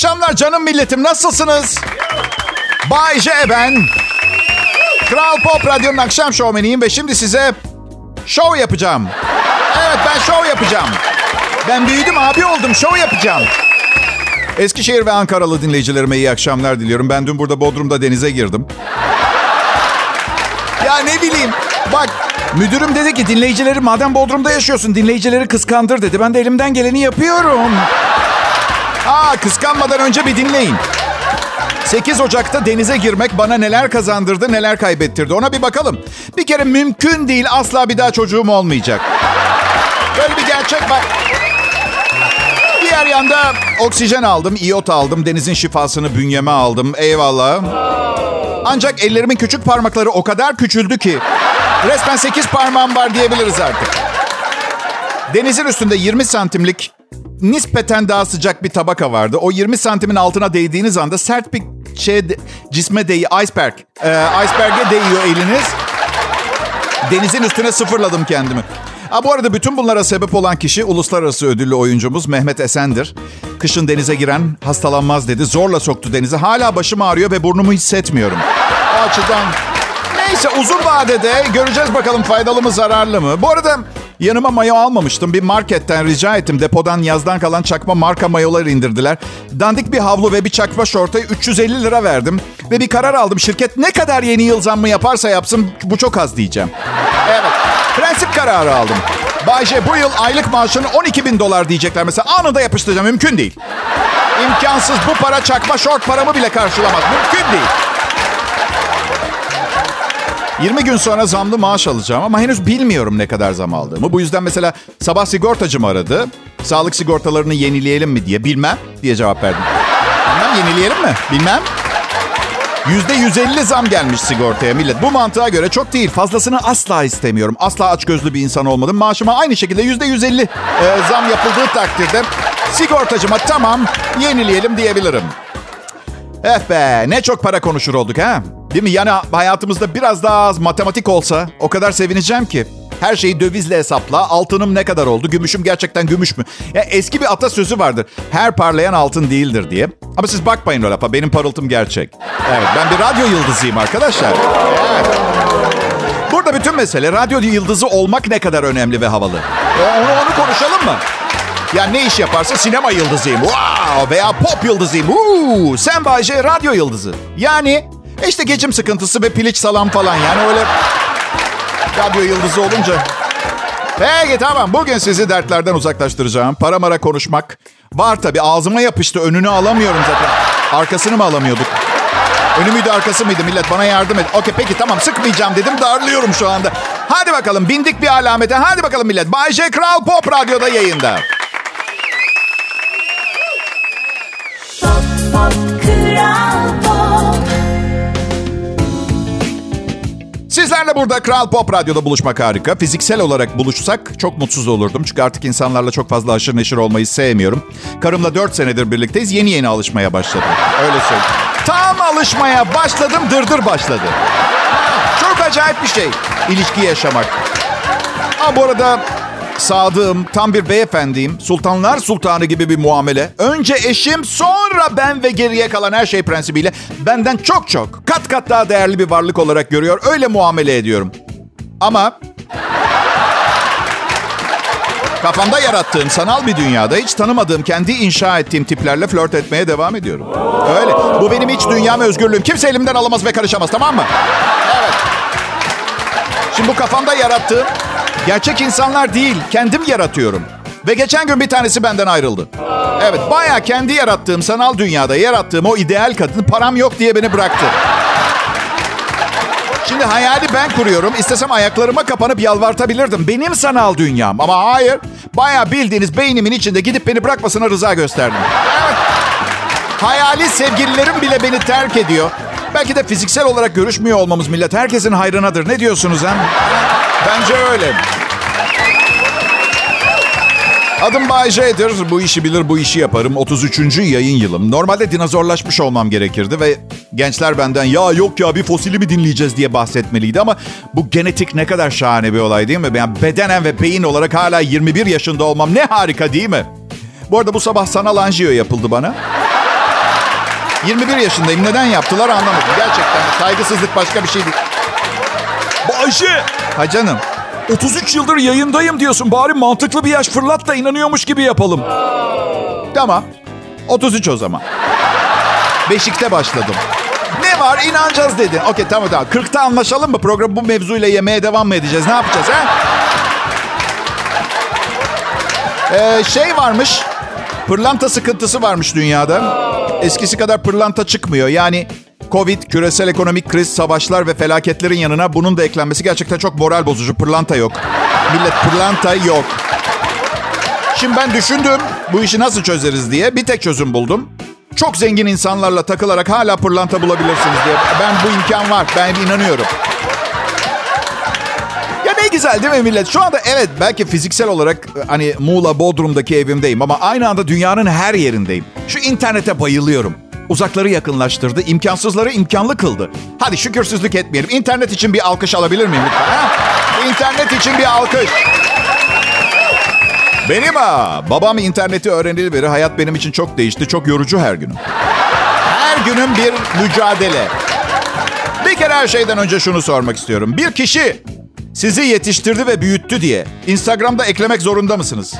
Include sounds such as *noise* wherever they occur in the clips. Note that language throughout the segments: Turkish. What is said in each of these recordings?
akşamlar canım milletim. Nasılsınız? Bay J ben. Kral Pop Radyo'nun akşam şovmeniyim ve şimdi size şov yapacağım. Evet ben şov yapacağım. Ben büyüdüm abi oldum şov yapacağım. Eskişehir ve Ankaralı dinleyicilerime iyi akşamlar diliyorum. Ben dün burada Bodrum'da denize girdim. Ya ne bileyim. Bak müdürüm dedi ki dinleyicileri madem Bodrum'da yaşıyorsun dinleyicileri kıskandır dedi. Ben de elimden geleni yapıyorum. Aa kıskanmadan önce bir dinleyin. 8 Ocak'ta denize girmek bana neler kazandırdı, neler kaybettirdi. Ona bir bakalım. Bir kere mümkün değil asla bir daha çocuğum olmayacak. Böyle bir gerçek var. Diğer yanda oksijen aldım, iot aldım, denizin şifasını bünyeme aldım. Eyvallah. Ancak ellerimin küçük parmakları o kadar küçüldü ki resmen 8 parmağım var diyebiliriz artık. Denizin üstünde 20 santimlik nispeten daha sıcak bir tabaka vardı. O 20 santimin altına değdiğiniz anda sert bir şey cisme değiyor. Iceberg. Ee, iceberg'e değiyor eliniz. Denizin üstüne sıfırladım kendimi. Ha, bu arada bütün bunlara sebep olan kişi uluslararası ödüllü oyuncumuz Mehmet Esen'dir. Kışın denize giren hastalanmaz dedi. Zorla soktu denize. Hala başım ağrıyor ve burnumu hissetmiyorum. O açıdan Neyse uzun vadede göreceğiz bakalım faydalı mı zararlı mı. Bu arada yanıma mayo almamıştım. Bir marketten rica ettim. Depodan yazdan kalan çakma marka mayolar indirdiler. Dandik bir havlu ve bir çakma şortaya 350 lira verdim. Ve bir karar aldım. Şirket ne kadar yeni yıl zammı yaparsa yapsın bu çok az diyeceğim. Evet. Prensip kararı aldım. Bayce bu yıl aylık maaşını 12 bin dolar diyecekler. Mesela anında yapıştıracağım. Mümkün değil. İmkansız. Bu para çakma şort paramı bile karşılamaz. Mümkün değil. 20 gün sonra zamlı maaş alacağım ama henüz bilmiyorum ne kadar zam aldığımı. Bu yüzden mesela sabah sigortacım aradı. Sağlık sigortalarını yenileyelim mi diye. Bilmem diye cevap verdim. Bilmem yenileyelim mi? Bilmem. Yüzde 150 zam gelmiş sigortaya millet. Bu mantığa göre çok değil. Fazlasını asla istemiyorum. Asla açgözlü bir insan olmadım. Maaşıma aynı şekilde yüzde 150 e, zam yapıldığı takdirde sigortacıma tamam yenileyelim diyebilirim. Eh be ne çok para konuşur olduk ha. Değil mi? Yani hayatımızda biraz daha az matematik olsa o kadar sevineceğim ki. Her şeyi dövizle hesapla. Altınım ne kadar oldu? Gümüşüm gerçekten gümüş mü? Ya eski bir atasözü vardır. Her parlayan altın değildir diye. Ama siz bakmayın o lafa. Benim parıltım gerçek. Evet ben bir radyo yıldızıyım arkadaşlar. Evet. Burada bütün mesele radyo yıldızı olmak ne kadar önemli ve havalı. Onu, onu konuşalım mı? Ya ne iş yaparsa sinema yıldızıyım. Wow! Veya pop yıldızıyım. Woo! Sen Bayce radyo yıldızı. Yani işte geçim sıkıntısı ve piliç salam falan. Yani öyle radyo yıldızı olunca. Peki tamam. Bugün sizi dertlerden uzaklaştıracağım. Para mara konuşmak. Var tabii. Ağzıma yapıştı. Önünü alamıyorum zaten. Arkasını mı alamıyorduk? Önü müydü arkası mıydı millet? Bana yardım et. Okey peki tamam sıkmayacağım dedim. Darlıyorum şu anda. Hadi bakalım bindik bir alamete. Hadi bakalım millet. Bay J. Kral Pop Radyo'da yayında. Pop, pop, Kral Pop. Sizlerle burada Kral Pop Radyo'da buluşmak harika. Fiziksel olarak buluşsak çok mutsuz olurdum. Çünkü artık insanlarla çok fazla aşırı neşir olmayı sevmiyorum. Karımla 4 senedir birlikteyiz. Yeni yeni alışmaya başladım. Öyle söyleyeyim. Tam alışmaya başladım dırdır başladı. Çok acayip bir şey ilişki yaşamak. Ha bu arada sadığım, tam bir beyefendiyim. Sultanlar sultanı gibi bir muamele. Önce eşim, sonra ben ve geriye kalan her şey prensibiyle benden çok çok, kat kat daha değerli bir varlık olarak görüyor. Öyle muamele ediyorum. Ama kafamda yarattığım sanal bir dünyada hiç tanımadığım, kendi inşa ettiğim tiplerle flört etmeye devam ediyorum. Öyle. Bu benim iç dünyam, özgürlüğüm. Kimse elimden alamaz ve karışamaz, tamam mı? Evet. Şimdi bu kafamda yarattığım gerçek insanlar değil, kendim yaratıyorum. Ve geçen gün bir tanesi benden ayrıldı. Evet, baya kendi yarattığım sanal dünyada yarattığım o ideal kadın param yok diye beni bıraktı. Şimdi hayali ben kuruyorum. İstesem ayaklarıma kapanıp yalvartabilirdim. Benim sanal dünyam. Ama hayır. Baya bildiğiniz beynimin içinde gidip beni bırakmasına rıza gösterdim. Hayali sevgililerim bile beni terk ediyor. Belki de fiziksel olarak görüşmüyor olmamız millet herkesin hayrınadır. Ne diyorsunuz ha? Bence öyle. Adım Bay J'dir. Bu işi bilir, bu işi yaparım. 33. yayın yılım. Normalde dinozorlaşmış olmam gerekirdi ve gençler benden ya yok ya bir fosili mi dinleyeceğiz diye bahsetmeliydi ama bu genetik ne kadar şahane bir olay değil mi? Yani bedenen ve beyin olarak hala 21 yaşında olmam ne harika değil mi? Bu arada bu sabah sanal anjiyo yapıldı bana. 21 yaşındayım. Neden yaptılar anlamadım. Gerçekten saygısızlık başka bir şey değil. Ayşe Ha canım. 33 yıldır yayındayım diyorsun. Bari mantıklı bir yaş fırlat da inanıyormuş gibi yapalım. Tamam. 33 o zaman. Beşikte başladım. Ne var inanacağız dedin. Okey tamam tamam. 40'ta anlaşalım mı? Program bu mevzuyla yemeye devam mı edeceğiz? Ne yapacağız ha? Ee, şey varmış. Pırlanta sıkıntısı varmış dünyada. Eskisi kadar pırlanta çıkmıyor. Yani Covid, küresel ekonomik kriz, savaşlar ve felaketlerin yanına bunun da eklenmesi gerçekten çok moral bozucu. Pırlanta yok. Millet pırlanta yok. Şimdi ben düşündüm bu işi nasıl çözeriz diye. Bir tek çözüm buldum. Çok zengin insanlarla takılarak hala pırlanta bulabilirsiniz diye. Ben bu imkan var. Ben inanıyorum. Ya ne güzel değil mi millet? Şu anda evet belki fiziksel olarak e, hani Muğla Bodrum'daki evimdeyim ama aynı anda dünyanın her yerindeyim. Şu internete bayılıyorum. Uzakları yakınlaştırdı, imkansızları imkanlı kıldı. Hadi şükürsüzlük etmeyelim. İnternet için bir alkış alabilir miyim lütfen? Ha? İnternet için bir alkış. Benim ha. Babam interneti öğreneli beri hayat benim için çok değişti. Çok yorucu her günüm. Her günüm bir mücadele. Bir kere her şeyden önce şunu sormak istiyorum. Bir kişi sizi yetiştirdi ve büyüttü diye Instagram'da eklemek zorunda mısınız?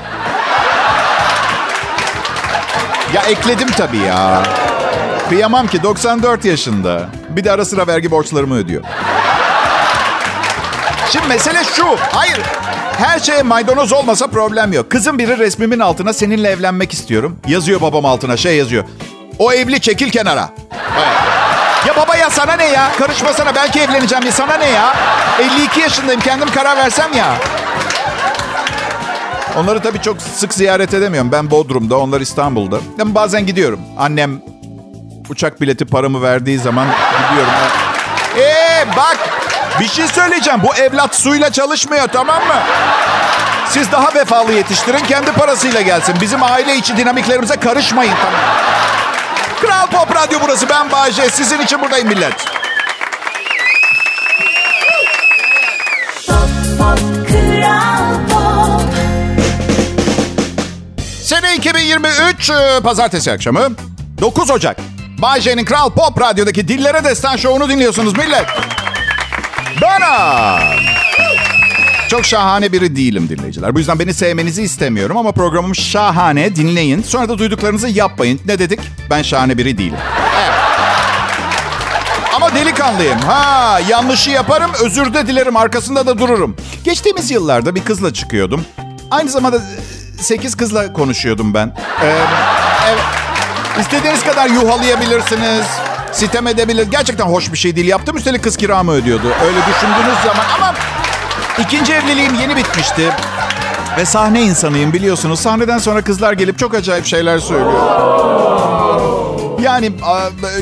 Ya ekledim tabii ya. Kıyamam ki 94 yaşında. Bir de ara sıra vergi borçlarımı ödüyor. Şimdi mesele şu. Hayır. Her şeye maydanoz olmasa problem yok. Kızım biri resmimin altına seninle evlenmek istiyorum. Yazıyor babam altına şey yazıyor. O evli çekil kenara. Ya baba ya sana ne ya? Karışmasana belki evleneceğim ya sana ne ya? 52 yaşındayım kendim karar versem ya. Onları tabii çok sık ziyaret edemiyorum. Ben Bodrum'da, onlar İstanbul'da. Ama bazen gidiyorum. Annem uçak bileti paramı verdiği zaman gidiyorum. Eee bak bir şey söyleyeceğim. Bu evlat suyla çalışmıyor tamam mı? Siz daha vefalı yetiştirin kendi parasıyla gelsin. Bizim aile içi dinamiklerimize karışmayın tamam Kral Pop Radyo burası. Ben Bayece. Sizin için buradayım millet. Pop pop kral pop Sene 2023 e, pazartesi akşamı 9 Ocak. Bayce'nin Kral Pop Radyo'daki Dillere Destan Show'unu dinliyorsunuz millet. Bana. Çok şahane biri değilim dinleyiciler. Bu yüzden beni sevmenizi istemiyorum ama programım şahane. Dinleyin. Sonra da duyduklarınızı yapmayın. Ne dedik? Ben şahane biri değilim. Ama delikanlıyım. Ha, yanlışı yaparım, özür de dilerim, arkasında da dururum. Geçtiğimiz yıllarda bir kızla çıkıyordum. Aynı zamanda 8 kızla konuşuyordum ben. Ee, evet. İstediğiniz kadar yuhalayabilirsiniz. Sitem edebilir. Gerçekten hoş bir şey değil. Yaptım üstelik kız kiramı ödüyordu. Öyle düşündüğünüz zaman ama ikinci evliliğim yeni bitmişti. Ve sahne insanıyım biliyorsunuz. Sahneden sonra kızlar gelip çok acayip şeyler söylüyor. Yani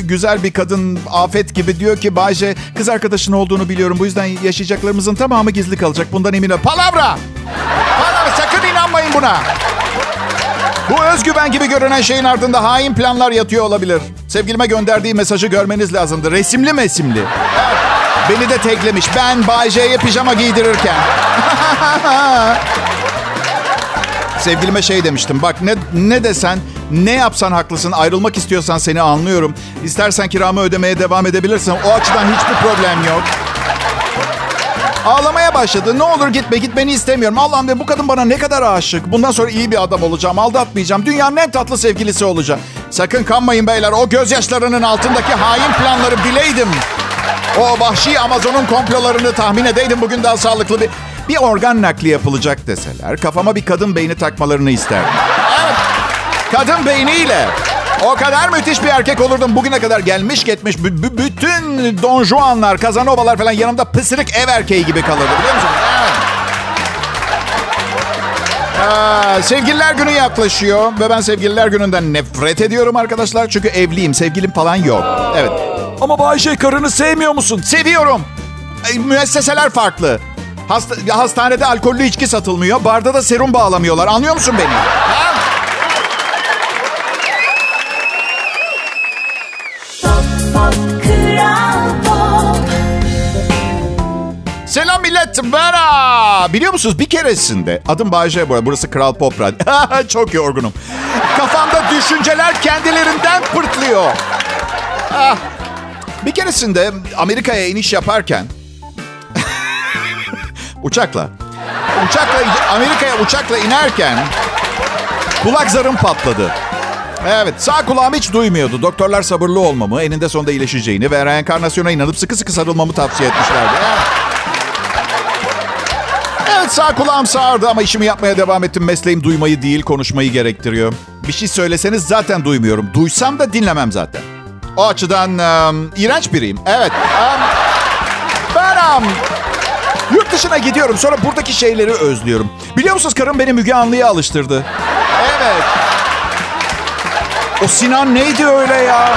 güzel bir kadın afet gibi diyor ki Bayce kız arkadaşın olduğunu biliyorum. Bu yüzden yaşayacaklarımızın tamamı gizli kalacak. Bundan eminim. Palavra! Palavra! Sakın inanmayın buna. Bu özgüven gibi görünen şeyin ardında hain planlar yatıyor olabilir. Sevgilime gönderdiği mesajı görmeniz lazımdı. Resimli mesimli. Beni de teklemiş. Ben Bay J'ye pijama giydirirken. *laughs* Sevgilime şey demiştim. Bak ne ne desen, ne yapsan haklısın. Ayrılmak istiyorsan seni anlıyorum. İstersen kiramı ödemeye devam edebilirsin. O açıdan hiçbir problem yok. Ağlamaya başladı. Ne olur gitme, gitmeni istemiyorum. Allah'ım de bu kadın bana ne kadar aşık. Bundan sonra iyi bir adam olacağım, aldatmayacağım. Dünyanın en tatlı sevgilisi olacağım. Sakın kanmayın beyler. O gözyaşlarının altındaki hain planları bileydim. O vahşi Amazon'un komplolarını tahmin edeydim. Bugün daha sağlıklı bir... Bir organ nakli yapılacak deseler kafama bir kadın beyni takmalarını isterdim. Evet. Kadın beyniyle o kadar müthiş bir erkek olurdum. Bugüne kadar gelmiş gitmiş bütün Don Juanlar, Casanova'lar falan yanımda pısırık ev erkeği gibi kalırdı biliyor musun? Evet. Aa, sevgililer günü yaklaşıyor ve ben sevgililer gününden nefret ediyorum arkadaşlar. Çünkü evliyim, sevgilim falan yok. Evet, Ama Bayşe karını sevmiyor musun? seviyorum. Ay, Müesseseler farklı. Hasta, hastanede alkollü içki satılmıyor. Barda da serum bağlamıyorlar. Anlıyor musun beni? Merhaba. Biliyor musunuz bir keresinde adım Bayece bu arada. Burası Kral Pop Radyo. *laughs* Çok yorgunum. Kafamda düşünceler kendilerinden pırtlıyor. Ah, bir keresinde Amerika'ya iniş yaparken *laughs* uçakla uçakla Amerika'ya uçakla inerken kulak zarım patladı. Evet sağ kulağım hiç duymuyordu. Doktorlar sabırlı olmamı, eninde sonunda iyileşeceğini ve reenkarnasyona inanıp sıkı sıkı sarılmamı tavsiye etmişlerdi. Evet. Evet sağ kulağım sağırdı ama işimi yapmaya devam ettim. Mesleğim duymayı değil konuşmayı gerektiriyor. Bir şey söyleseniz zaten duymuyorum. Duysam da dinlemem zaten. O açıdan um, iğrenç biriyim. Evet. Um, ben um, yurt dışına gidiyorum. Sonra buradaki şeyleri özlüyorum. Biliyor musunuz karım beni Müge Anlı'ya alıştırdı. Evet. O Sinan neydi öyle ya?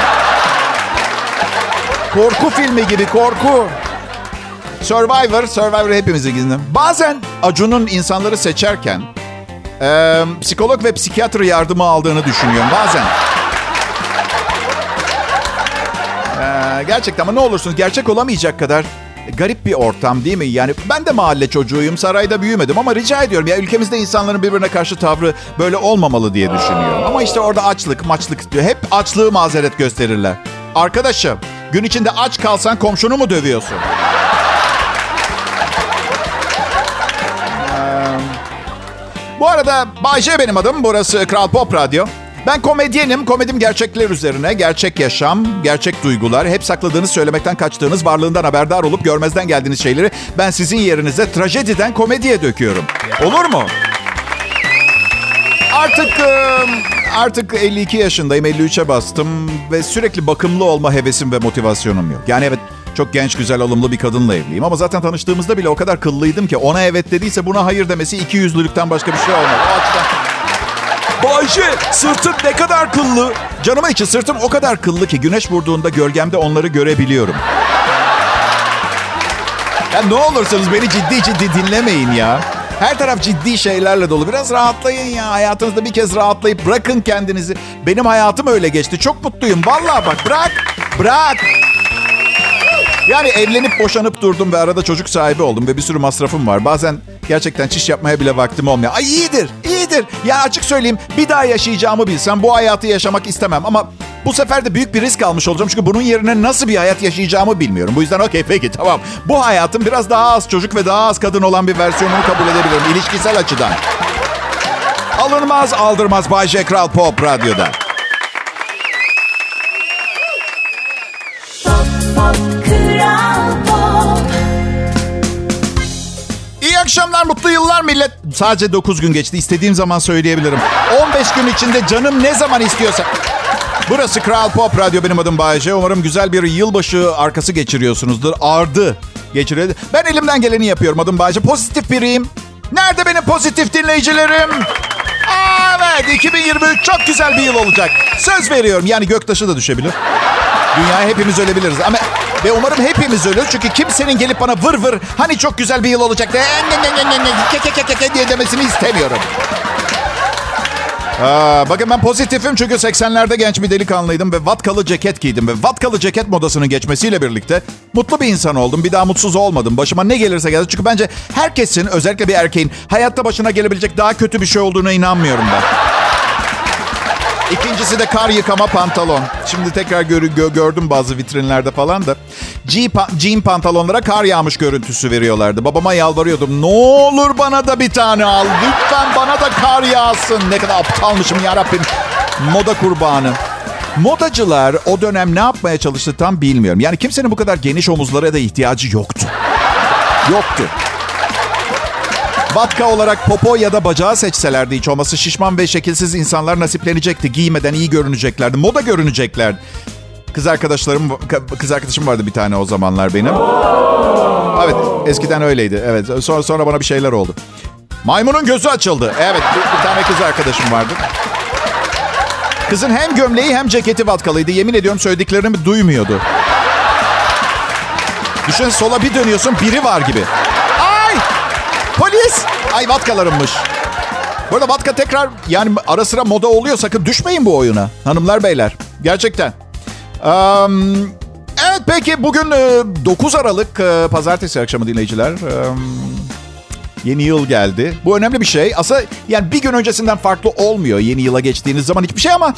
Korku filmi gibi korku. Survivor, Survivor hepimizin gizli. Bazen Acun'un insanları seçerken e, psikolog ve psikiyatr yardımı aldığını düşünüyorum. Bazen. E, gerçekten ama ne olursunuz gerçek olamayacak kadar garip bir ortam değil mi? Yani ben de mahalle çocuğuyum, sarayda büyümedim ama rica ediyorum ya ülkemizde insanların birbirine karşı tavrı böyle olmamalı diye düşünüyorum. Ama işte orada açlık, maçlık diyor. Hep açlığı mazeret gösterirler. Arkadaşım, gün içinde aç kalsan komşunu mu dövüyorsun? Bu arada Bayce benim adım. Burası Kral Pop Radyo. Ben komedyenim. Komedim gerçekler üzerine. Gerçek yaşam, gerçek duygular. Hep sakladığınız, söylemekten kaçtığınız, varlığından haberdar olup görmezden geldiğiniz şeyleri ben sizin yerinize trajediden komediye döküyorum. Olur mu? Artık ıı, artık 52 yaşındayım, 53'e bastım ve sürekli bakımlı olma hevesim ve motivasyonum yok. Yani evet çok genç, güzel, alımlı bir kadınla evliyim ama zaten tanıştığımızda bile o kadar kıllıydım ki ona evet dediyse buna hayır demesi iki yüzlülükten başka bir şey olmaz. O açıdan Bayşe sırtın ne kadar kıllı. canıma içi sırtım o kadar kıllı ki güneş vurduğunda gölgemde onları görebiliyorum. Ya ne olursunuz beni ciddi ciddi dinlemeyin ya. Her taraf ciddi şeylerle dolu. Biraz rahatlayın ya. Hayatınızda bir kez rahatlayıp bırakın kendinizi. Benim hayatım öyle geçti. Çok mutluyum. Vallahi bak bırak. Bırak. Yani evlenip boşanıp durdum ve arada çocuk sahibi oldum ve bir sürü masrafım var. Bazen gerçekten çiş yapmaya bile vaktim olmuyor. Ay iyidir, iyidir. Ya açık söyleyeyim bir daha yaşayacağımı bilsem bu hayatı yaşamak istemem. Ama bu sefer de büyük bir risk almış olacağım. Çünkü bunun yerine nasıl bir hayat yaşayacağımı bilmiyorum. Bu yüzden okey peki tamam. Bu hayatın biraz daha az çocuk ve daha az kadın olan bir versiyonunu kabul edebilirim. ilişkisel açıdan. Alınmaz aldırmaz Bay J. Kral Pop Radyo'da. Akşamlar, mutlu yıllar millet. Sadece 9 gün geçti. İstediğim zaman söyleyebilirim. 15 gün içinde canım ne zaman istiyorsa. Burası Kral Pop Radyo. Benim adım Bayece. Umarım güzel bir yılbaşı arkası geçiriyorsunuzdur. Ardı geçiriyor. Ben elimden geleni yapıyorum. Adım Bayece. Pozitif biriyim. Nerede benim pozitif dinleyicilerim? Evet 2023 çok güzel bir yıl olacak. Söz veriyorum. Yani göktaşı da düşebilir. Dünyaya hepimiz ölebiliriz ama ve umarım hepimiz ölür çünkü kimsenin gelip bana vır vır hani çok güzel bir yıl olacak diye diye demesini istemiyorum. Aa, bakın ben pozitifim çünkü 80'lerde genç bir delikanlıydım ve vatkalı ceket giydim ve vatkalı ceket modasının geçmesiyle birlikte mutlu bir insan oldum. Bir daha mutsuz olmadım. Başıma ne gelirse geldi. Çünkü bence herkesin özellikle bir erkeğin hayatta başına gelebilecek daha kötü bir şey olduğuna inanmıyorum ben. İkincisi de kar yıkama pantolon. Şimdi tekrar gör, gö- gördüm bazı vitrinlerde falan da. Jean pantolonlara kar yağmış görüntüsü veriyorlardı. Babama yalvarıyordum. Ne olur bana da bir tane al. Lütfen bana da kar yağsın. Ne kadar aptalmışım yarabbim. Moda kurbanı. Modacılar o dönem ne yapmaya çalıştı tam bilmiyorum. Yani kimsenin bu kadar geniş omuzlara da ihtiyacı yoktu. Yoktu. Vatka olarak popo ya da bacağı seçselerdi hiç olması şişman ve şekilsiz insanlar nasiplenecekti. Giymeden iyi görüneceklerdi. Moda görüneceklerdi. Kız arkadaşlarım, kız arkadaşım vardı bir tane o zamanlar benim. Evet, eskiden öyleydi. Evet, sonra sonra bana bir şeyler oldu. Maymunun gözü açıldı. Evet, bir, bir tane kız arkadaşım vardı. Kızın hem gömleği hem ceketi vatkalıydı. Yemin ediyorum söylediklerimi duymuyordu. Düşün sola bir dönüyorsun biri var gibi. Polis! Ay vatkalarımmış. Arada vatka tekrar yani ara sıra moda oluyor. Sakın düşmeyin bu oyuna. Hanımlar beyler. Gerçekten. Um, evet peki bugün e, 9 Aralık e, pazartesi akşamı dinleyiciler. Um, yeni yıl geldi. Bu önemli bir şey. Aslında yani bir gün öncesinden farklı olmuyor yeni yıla geçtiğiniz zaman hiçbir şey ama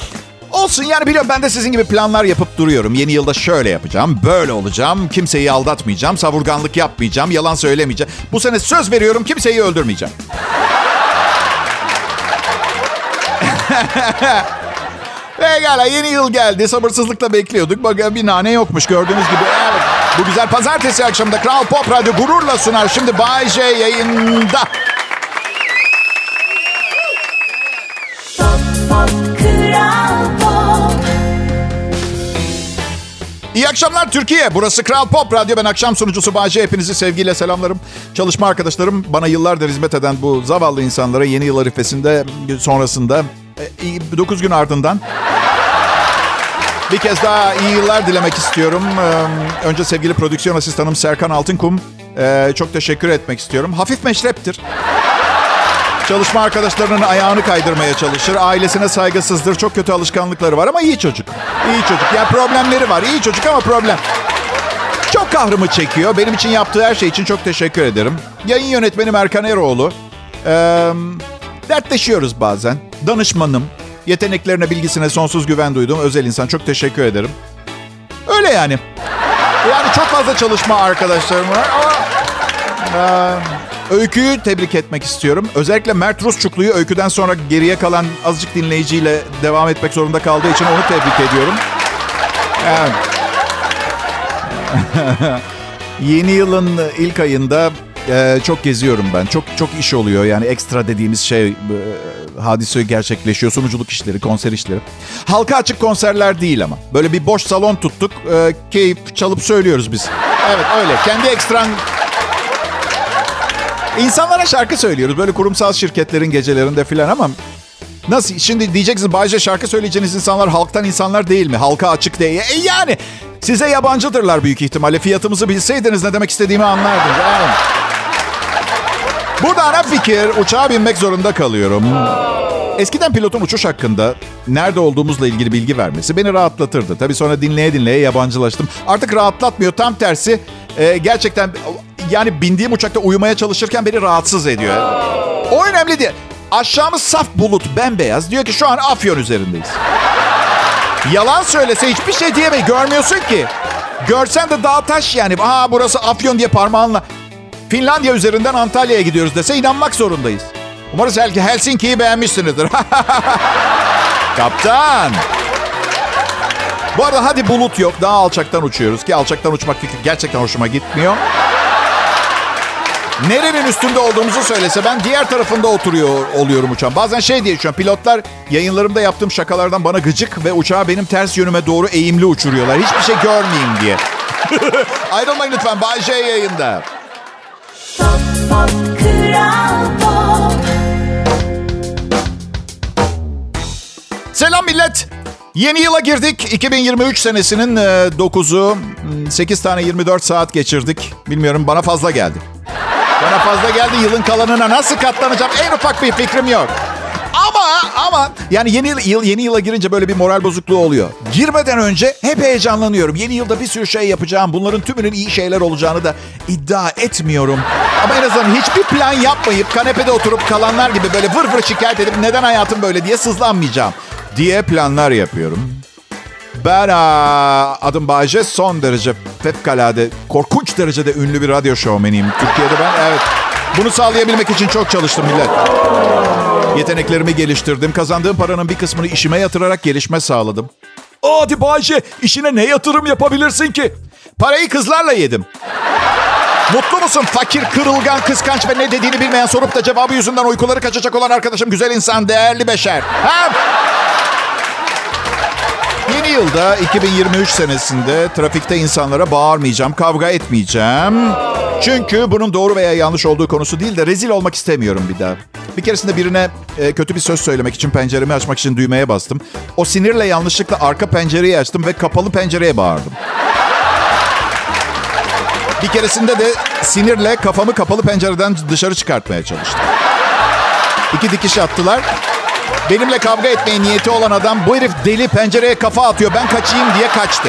Olsun yani biliyorum ben de sizin gibi planlar yapıp duruyorum. Yeni yılda şöyle yapacağım, böyle olacağım, kimseyi aldatmayacağım, savurganlık yapmayacağım, yalan söylemeyeceğim. Bu sene söz veriyorum kimseyi öldürmeyeceğim. *laughs* Pekala yeni yıl geldi. Sabırsızlıkla bekliyorduk. Bakın bir nane yokmuş gördüğünüz gibi. Evet. Bu güzel pazartesi akşamında Kral Pop Radyo gururla sunar. Şimdi Bay J yayında. Pop pop İyi akşamlar Türkiye. Burası Kral Pop Radyo. Ben akşam sunucusu Bayce. Hepinizi sevgiyle selamlarım. Çalışma arkadaşlarım bana yıllardır hizmet eden bu zavallı insanlara yeni yıl arifesinde sonrasında 9 gün ardından bir kez daha iyi yıllar dilemek istiyorum. Önce sevgili prodüksiyon asistanım Serkan Altınkum. Çok teşekkür etmek istiyorum. Hafif meşreptir. Çalışma arkadaşlarının ayağını kaydırmaya çalışır. Ailesine saygısızdır. Çok kötü alışkanlıkları var ama iyi çocuk. İyi çocuk. Ya problemleri var. İyi çocuk ama problem. Çok kahrımı çekiyor. Benim için yaptığı her şey için çok teşekkür ederim. Yayın yönetmenim Erkan Eroğlu. Ee, dertleşiyoruz bazen. Danışmanım. Yeteneklerine, bilgisine sonsuz güven duyduğum özel insan. Çok teşekkür ederim. Öyle yani. Yani çok fazla çalışma arkadaşlarım var ama... Ee, Öykü'yü tebrik etmek istiyorum. Özellikle Mert Rusçuklu'yu öyküden sonra geriye kalan azıcık dinleyiciyle devam etmek zorunda kaldığı için onu tebrik ediyorum. Evet. *laughs* Yeni yılın ilk ayında e, çok geziyorum ben. Çok çok iş oluyor. Yani ekstra dediğimiz şey e, hadise gerçekleşiyor. Sunuculuk işleri, konser işleri. Halka açık konserler değil ama. Böyle bir boş salon tuttuk. E, keyif çalıp söylüyoruz biz. Evet öyle. Kendi ekstran İnsanlara şarkı söylüyoruz. Böyle kurumsal şirketlerin gecelerinde filan ama nasıl? Şimdi diyeceksiniz Bayce şarkı söyleyeceğiniz insanlar halktan insanlar değil mi? Halka açık değil. E yani size yabancıdırlar büyük ihtimalle. Fiyatımızı bilseydiniz ne demek istediğimi anlardınız. Evet. Burada ana fikir uçağa binmek zorunda kalıyorum. Eskiden pilotun uçuş hakkında nerede olduğumuzla ilgili bilgi vermesi beni rahatlatırdı. Tabii sonra dinleye dinleye yabancılaştım. Artık rahatlatmıyor. Tam tersi e, gerçekten yani bindiğim uçakta uyumaya çalışırken beni rahatsız ediyor. O önemli değil. Aşağımız saf bulut, bembeyaz. Diyor ki şu an Afyon üzerindeyiz. Yalan söylese hiçbir şey diyemeyi görmüyorsun ki. Görsen de dağ taş yani. Aa burası Afyon diye parmağınla. Finlandiya üzerinden Antalya'ya gidiyoruz dese inanmak zorundayız. Umarız Helsinki'yi beğenmişsinizdir. *laughs* Kaptan. Bu arada hadi bulut yok. Daha alçaktan uçuyoruz ki alçaktan uçmak fikri gerçekten hoşuma gitmiyor. Nerenin üstünde olduğumuzu söylese ben diğer tarafında oturuyor oluyorum uçağın. Bazen şey diye düşünüyorum. Pilotlar yayınlarımda yaptığım şakalardan bana gıcık ve uçağı benim ters yönüme doğru eğimli uçuruyorlar. Hiçbir şey görmeyeyim diye. *laughs* Ayrılmayın lütfen. Bay J yayında. pop pop pop Selam millet. Yeni yıla girdik. 2023 senesinin 9'u. 8 tane 24 saat geçirdik. Bilmiyorum bana fazla geldi. Bana fazla geldi. Yılın kalanına nasıl katlanacağım en ufak bir fikrim yok. Ama ama yani yeni yıl, yıl yeni yıla girince böyle bir moral bozukluğu oluyor. Girmeden önce hep heyecanlanıyorum. Yeni yılda bir sürü şey yapacağım. Bunların tümünün iyi şeyler olacağını da iddia etmiyorum. Ama en azından hiçbir plan yapmayıp kanepede oturup kalanlar gibi böyle vır vır şikayet edip neden hayatım böyle diye sızlanmayacağım diye planlar yapıyorum. Ben aa, adım Bayce son derece fevkalade, korkunç derecede ünlü bir radyo şovmeniyim. Türkiye'de ben evet. Bunu sağlayabilmek için çok çalıştım millet. Yeteneklerimi geliştirdim. Kazandığım paranın bir kısmını işime yatırarak gelişme sağladım. Hadi Bayce işine ne yatırım yapabilirsin ki? Parayı kızlarla yedim. Mutlu musun fakir, kırılgan, kıskanç ve ne dediğini bilmeyen sorup da cevabı yüzünden uykuları kaçacak olan arkadaşım güzel insan, değerli beşer. Ha? Yeni yılda 2023 senesinde trafikte insanlara bağırmayacağım, kavga etmeyeceğim. Çünkü bunun doğru veya yanlış olduğu konusu değil de rezil olmak istemiyorum bir daha. Bir keresinde birine e, kötü bir söz söylemek için penceremi açmak için düğmeye bastım. O sinirle yanlışlıkla arka pencereyi açtım ve kapalı pencereye bağırdım. Bir keresinde de sinirle kafamı kapalı pencereden dışarı çıkartmaya çalıştım. İki dikiş attılar. Benimle kavga etmeye niyeti olan adam bu herif deli pencereye kafa atıyor ben kaçayım diye kaçtı.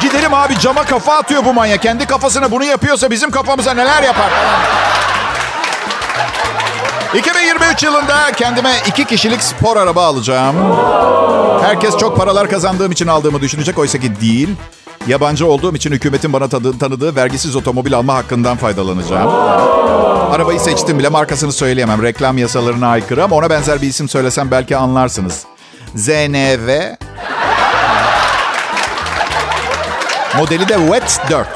Gidelim abi cama kafa atıyor bu manyak. Kendi kafasına bunu yapıyorsa bizim kafamıza neler yapar falan. 2023 yılında kendime iki kişilik spor araba alacağım. Herkes çok paralar kazandığım için aldığımı düşünecek. Oysa ki değil. Yabancı olduğum için hükümetin bana tanıdığı vergisiz otomobil alma hakkından faydalanacağım. Arabayı seçtim bile markasını söyleyemem. Reklam yasalarına aykırı ama ona benzer bir isim söylesem belki anlarsınız. ZNV. *laughs* Modeli de Wet 4.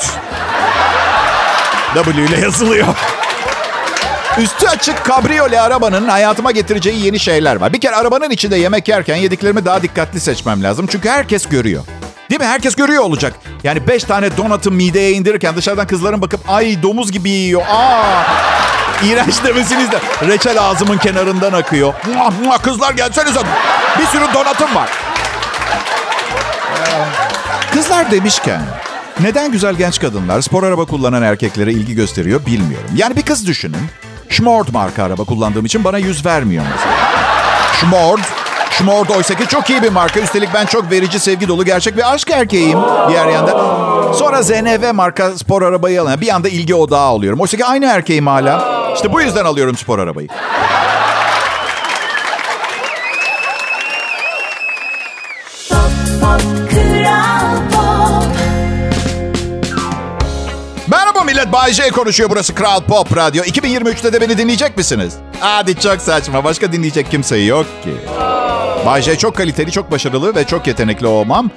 W ile yazılıyor. Üstü açık kabriyole arabanın hayatıma getireceği yeni şeyler var. Bir kere arabanın içinde yemek yerken yediklerimi daha dikkatli seçmem lazım. Çünkü herkes görüyor. Değil mi? Herkes görüyor olacak. Yani beş tane donatı mideye indirirken dışarıdan kızların bakıp ay domuz gibi yiyor. Aa! İğrenç demesiniz de. Reçel ağzımın kenarından akıyor. Kızlar gelsenize. Bir sürü donatım var. Kızlar demişken neden güzel genç kadınlar spor araba kullanan erkeklere ilgi gösteriyor bilmiyorum. Yani bir kız düşünün. Schmord marka araba kullandığım için bana yüz vermiyor mesela. Schmord. Schmord oysa ki çok iyi bir marka. Üstelik ben çok verici, sevgi dolu, gerçek bir aşk erkeğiyim diğer yanda. Sonra ZNV marka spor arabayı alan bir anda ilgi odağı oluyorum. Oysa ki aynı erkeğim hala. İşte bu yüzden alıyorum spor arabayı. Millet, Bay J konuşuyor. Burası Kral Pop Radyo. 2023'te de beni dinleyecek misiniz? Hadi çok saçma. Başka dinleyecek kimse yok ki. Bay J çok kaliteli, çok başarılı ve çok yetenekli olmam.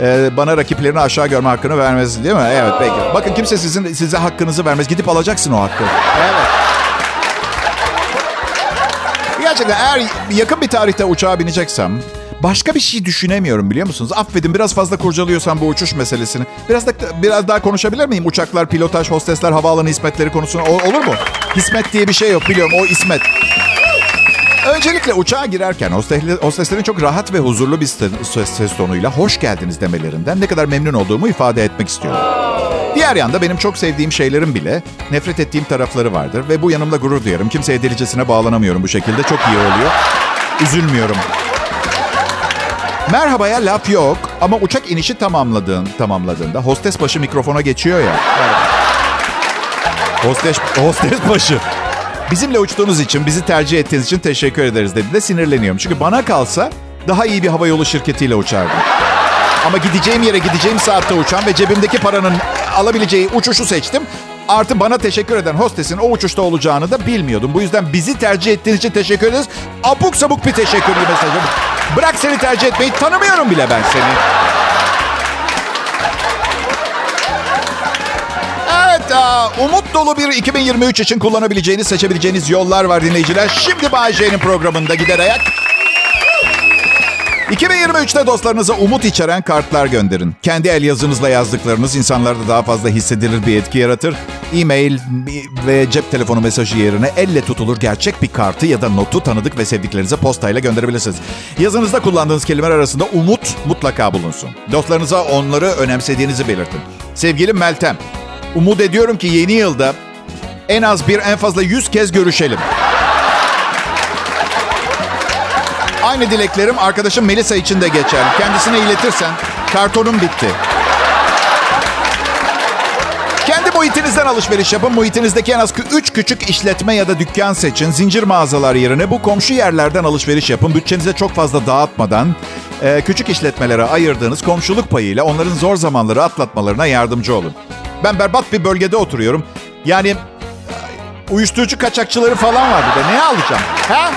Ee, bana rakiplerini aşağı görme hakkını vermez değil mi? Evet peki. Bakın kimse sizin size hakkınızı vermez. Gidip alacaksın o hakkı. Evet. Gerçekten eğer yakın bir tarihte uçağa bineceksem başka bir şey düşünemiyorum biliyor musunuz? Affedin biraz fazla kurcalıyorsam bu uçuş meselesini. Biraz da biraz daha konuşabilir miyim? Uçaklar, pilotaj, hostesler, havaalanı hizmetleri konusunu O- olur mu? Hizmet diye bir şey yok biliyorum o ismet. Öncelikle uçağa girerken hostesle- hosteslerin çok rahat ve huzurlu bir ses- tonuyla hoş geldiniz demelerinden ne kadar memnun olduğumu ifade etmek istiyorum. Diğer yanda benim çok sevdiğim şeylerin bile nefret ettiğim tarafları vardır ve bu yanımda gurur duyarım. Kimseye delicesine bağlanamıyorum bu şekilde. Çok iyi oluyor. Üzülmüyorum. Merhabaya laf yok ama uçak inişi tamamladığın, tamamladığında hostes başı mikrofona geçiyor ya. Hostes, hostes başı. Bizimle uçtuğunuz için, bizi tercih ettiğiniz için teşekkür ederiz dediğinde sinirleniyorum. Çünkü bana kalsa daha iyi bir havayolu şirketiyle uçardım. Ama gideceğim yere gideceğim saatte uçan ve cebimdeki paranın alabileceği uçuşu seçtim. Artı bana teşekkür eden hostesin o uçuşta olacağını da bilmiyordum. Bu yüzden bizi tercih ettiğiniz için teşekkür ederiz. Abuk sabuk bir teşekkürlü mesajım. Bırak seni tercih etmeyi tanımıyorum bile ben seni. Evet, umut dolu bir 2023 için kullanabileceğiniz, seçebileceğiniz yollar var dinleyiciler. Şimdi Bay J'nin programında gider ayak. 2023'te dostlarınıza umut içeren kartlar gönderin. Kendi el yazınızla yazdıklarınız insanlarda daha fazla hissedilir bir etki yaratır. E-mail ve cep telefonu mesajı yerine elle tutulur gerçek bir kartı ya da notu tanıdık ve sevdiklerinize postayla gönderebilirsiniz. Yazınızda kullandığınız kelimeler arasında umut mutlaka bulunsun. Dostlarınıza onları önemsediğinizi belirtin. Sevgili Meltem, umut ediyorum ki yeni yılda en az bir en fazla 100 kez görüşelim. Aynı dileklerim arkadaşım Melisa için de geçer. Kendisine iletirsen kartonum bitti. Kendi muhitinizden alışveriş yapın. Muhitinizdeki en az 3 küçük işletme ya da dükkan seçin. Zincir mağazalar yerine bu komşu yerlerden alışveriş yapın. Bütçenize çok fazla dağıtmadan e, küçük işletmelere ayırdığınız komşuluk payıyla onların zor zamanları atlatmalarına yardımcı olun. Ben berbat bir bölgede oturuyorum. Yani uyuşturucu kaçakçıları falan var burada. Ne alacağım? Ha?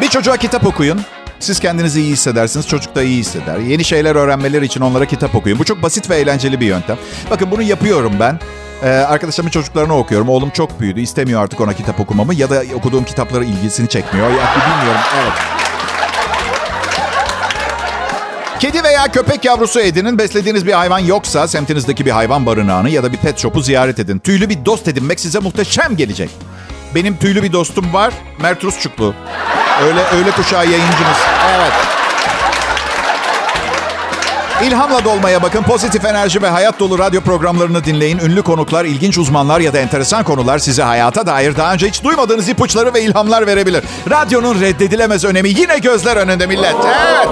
Bir çocuğa kitap okuyun. Siz kendinizi iyi hissedersiniz, çocuk da iyi hisseder. Yeni şeyler öğrenmeleri için onlara kitap okuyun. Bu çok basit ve eğlenceli bir yöntem. Bakın bunu yapıyorum ben. Ee, arkadaşlarımın çocuklarını okuyorum. Oğlum çok büyüdü. İstemiyor artık ona kitap okumamı. Ya da okuduğum kitapları ilgisini çekmiyor. Ya bilmiyorum. Evet. Kedi veya köpek yavrusu edinin. Beslediğiniz bir hayvan yoksa semtinizdeki bir hayvan barınağını ya da bir pet shop'u ziyaret edin. Tüylü bir dost edinmek size muhteşem gelecek. Benim tüylü bir dostum var. Mert Rusçuklu. Öyle öyle kuşağı yayıncımız. Evet. İlhamla dolmaya bakın. Pozitif enerji ve hayat dolu radyo programlarını dinleyin. Ünlü konuklar, ilginç uzmanlar ya da enteresan konular size hayata dair daha önce hiç duymadığınız ipuçları ve ilhamlar verebilir. Radyonun reddedilemez önemi yine gözler önünde millet. Evet.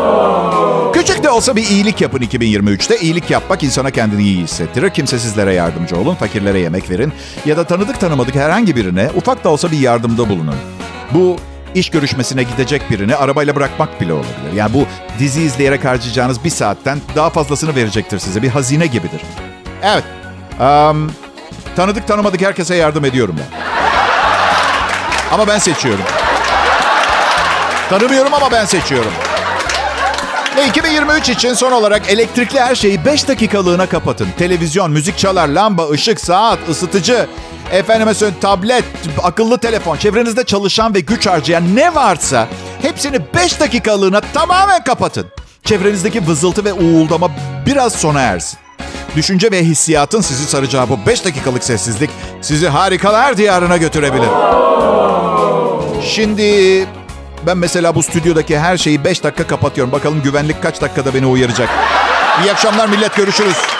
Küçük de olsa bir iyilik yapın 2023'te. İyilik yapmak insana kendini iyi hissettirir. Kimsesizlere yardımcı olun, fakirlere yemek verin ya da tanıdık tanımadık herhangi birine ufak da olsa bir yardımda bulunun. Bu iş görüşmesine gidecek birini arabayla bırakmak bile olabilir. Yani bu dizi izleyerek harcayacağınız bir saatten daha fazlasını verecektir size. Bir hazine gibidir. Evet. am, tanıdık tanımadık herkese yardım ediyorum ben. Ama ben seçiyorum. Tanımıyorum ama ben seçiyorum. Ve 2023 için son olarak elektrikli her şeyi 5 dakikalığına kapatın. Televizyon, müzik çalar, lamba, ışık, saat, ısıtıcı, efendime söyleyeyim tablet, akıllı telefon, çevrenizde çalışan ve güç harcayan ne varsa hepsini 5 dakikalığına tamamen kapatın. Çevrenizdeki vızıltı ve uğuldama biraz sona ersin. Düşünce ve hissiyatın sizi saracağı bu 5 dakikalık sessizlik sizi harikalar diyarına götürebilir. Şimdi ben mesela bu stüdyodaki her şeyi 5 dakika kapatıyorum. Bakalım güvenlik kaç dakikada beni uyaracak. İyi akşamlar millet görüşürüz.